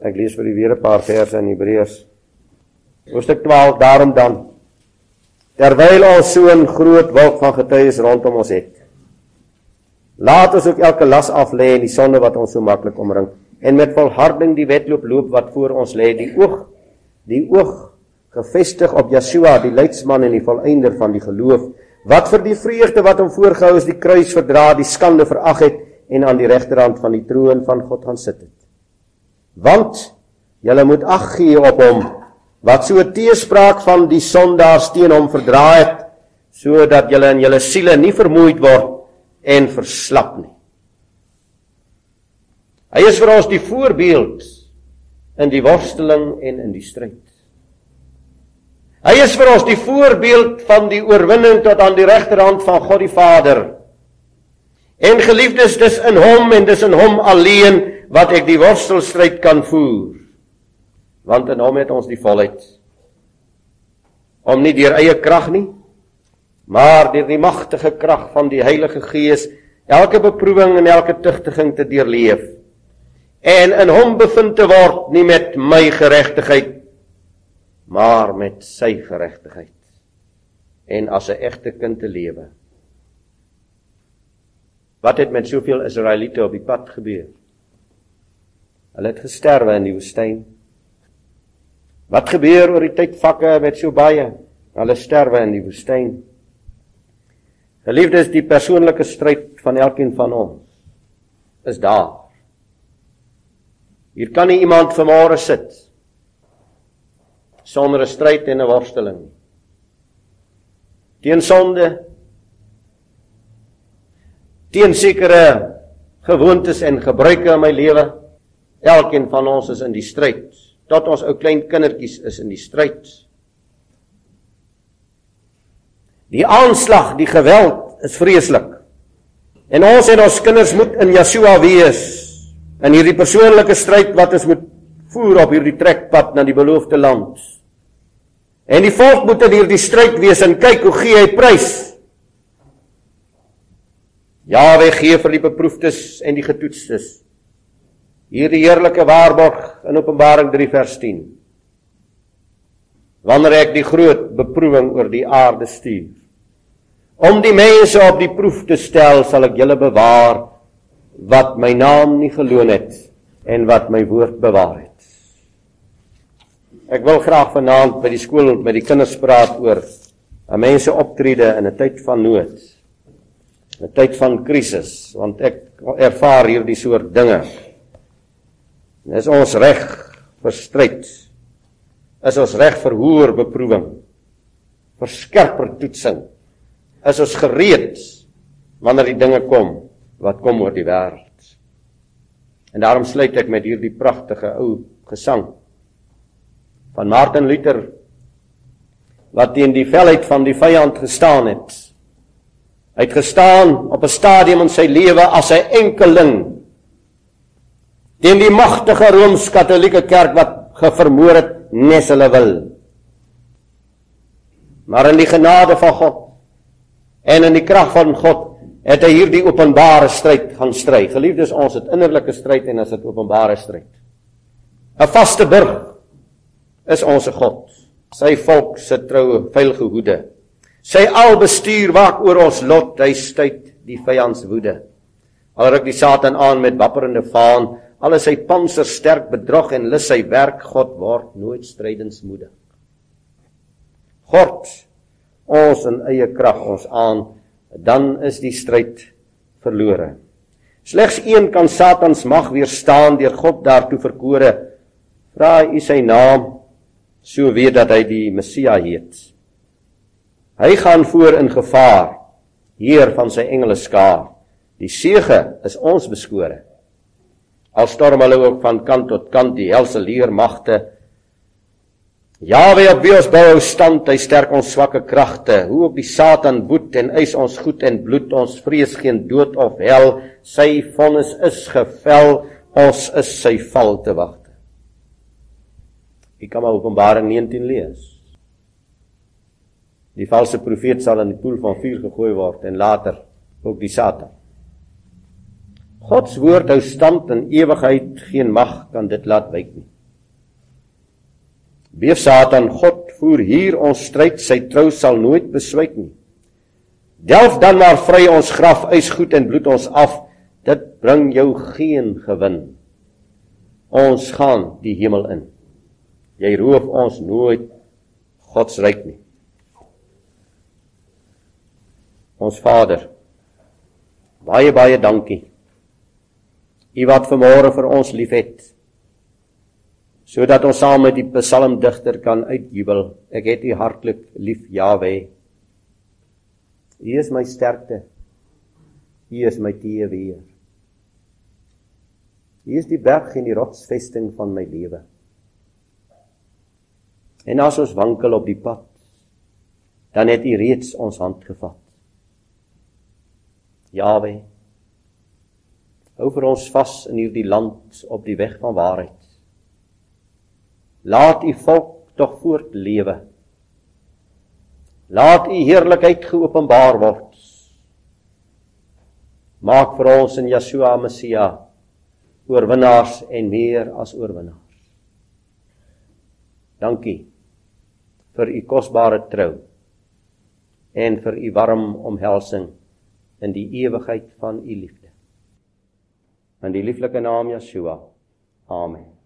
Ek lees vir u weer 'n paar verse in Hebreërs. Hoofstuk 12 daarom dan terwyl ons so 'n groot wolk van getuies rondom ons het. Laat ons ook elke las af lê en die sonde wat ons so maklik omring en met volharding die wedloop loop wat voor ons lê, die oog die oog gefestig op Yeshua, die leidsman en die volëinder van die geloof, wat vir die vreugde wat hom voorgehou is, die kruis verdra, die skande verag het en aan die regterhand van die troon van God gaan sit het want julle moet ag gee op hom wat so teespraak van die sondaars teen hom verdra het sodat julle in julle siele nie vermoeid word en verslap nie. Hy is vir ons die voorbeeld in die worsteling en in die stryd hy is vir ons die voorbeeld van die oorwinning tot aan die regterhand van God die Vader. En geliefdes dis in hom en dis in hom alleen wat ek die worstelstryd kan voer. Want in hom het ons die volheid om nie deur eie krag nie, maar deur die magtige krag van die Heilige Gees elke beproewing en elke tugtiging te deurleef. En in hom bevind te word nie met my geregtigheid maar met sy geregtigheid en as 'n egte kind te lewe. Wat het met soveel Israeliete op die pad gebeur? Hulle het gesterwe in die woestyn. Wat gebeur oor die tydvakke met so baie? Hulle sterwe in die woestyn. Geliefdes, die persoonlike stryd van elkeen van ons is daar. Hier kan nie iemand vanmôre sit sonder 'n stryd en 'n worsteling nie. Teen sonde, teen sekere gewoontes en gebruike in my lewe Elkeen van ons is in die stryd. Tot ons ou klein kindertjies is in die stryd. Die aanslag, die geweld is vreeslik. En ons en ons kinders moet in Yeshua wees in hierdie persoonlike stryd wat ons moet voer op hierdie trekpad na die beloofde land. En die volk moet in hierdie stryd wees en kyk hoe gee hy prys. Jahwe gee vir die beproefdes en die getoetstes hierdie heerlike waarborg in Openbaring 3 vers 10. Wanneer ek die groot beproewing oor die aarde stuur, om die mense op die proef te stel, sal ek julle bewaar wat my naam nie geloon het en wat my woord bewaar het. Ek wil graag vanaand by die skool met die kinders praat oor 'n mense optrede in 'n tyd van nood. 'n Tyd van krisis, want ek ervaar hierdie soort dinge Is ons reg vir stryd? Is ons reg vir hoër beproewing? Vir skerper toetsing? Is ons gereed wanneer die dinge kom wat kom oor die wêreld? En daarom sluit ek met hierdie pragtige ou gesang van Martin Luther wat teen die velheid van die vyand gestaan het. Hy het gestaan op 'n stadium in sy lewe as 'n enkeling teen die magtige rooms-katolieke kerk wat gevermoor het nes hulle wil. Maar in die genade van God en in die krag van God het hy hierdie openbare stryd gaan stry. Geliefdes, ons het innerlike stryd en as dit openbare stryd. 'n Vaste burg is ons God. Sy volk se troue veilige hoede. Sy albestuur waak oor ons lot, hy stuit die vyand se woede. Al ruk die Satan aan met wapperende vaan, Al is sy panser sterk bedrog en lus sy werk, God word nooit strydensmoedig. God ons in eie krag ons aan, dan is die stryd verlore. Slegs een kan Satans mag weerstaan deur God daartoe verkore. Vra u sy naam, so weet dat hy die Messia heet. Hy gaan voor in gevaar, heer van sy engele skaar. Die sege is ons beskore. Al storm hulle ook van kant tot kant die helse leermagte. Jawe op wie ons bou stand, hy sterk ons swakke kragte. Hoe op die Satan boet en eis ons goed en bloed, ons vrees geen dood of hel. Sy vonnis is gevel, ons is sy val te wagte. Ek kan maar Openbaring 19 lees. Die valse profeet sal in die poel van vuur gegooi word en later ook die Satan. God se woord hou stand in ewigheid, geen mag kan dit laat wyk nie. Beef Satan, God voer hier ons stryd, sy trou sal nooit beswyk nie. Delf dan maar vry ons graf, eis goed en bloed ons af. Dit bring jou geen gewin. Ons gaan die hemel in. Jy roof ons nooit God se ryk nie. Ons Vader, baie baie dankie. U wat vanmôre vir ons liefhet. Sodat ons saam met die psalmdigter kan uitjubel. Ek het U hartlik lief, Jahwe. U is my sterkte. U is my teeweer. U is die berg en die rotsvesting van my lewe. En as ons wankel op die pad, dan het U reeds ons hand gevat. Jawe, hou vir ons vas in hierdie land op die weg van waarheid. Laat U volk tog voortlewe Laat u heerlikheid geopenbaar word. Maak vir ons in Yeshua Messia oorwinnaars en meer as oorwinnaars. Dankie vir u kosbare trou en vir u warm omhelsing in die ewigheid van u liefde. In die lieflike naam Yeshua. Amen.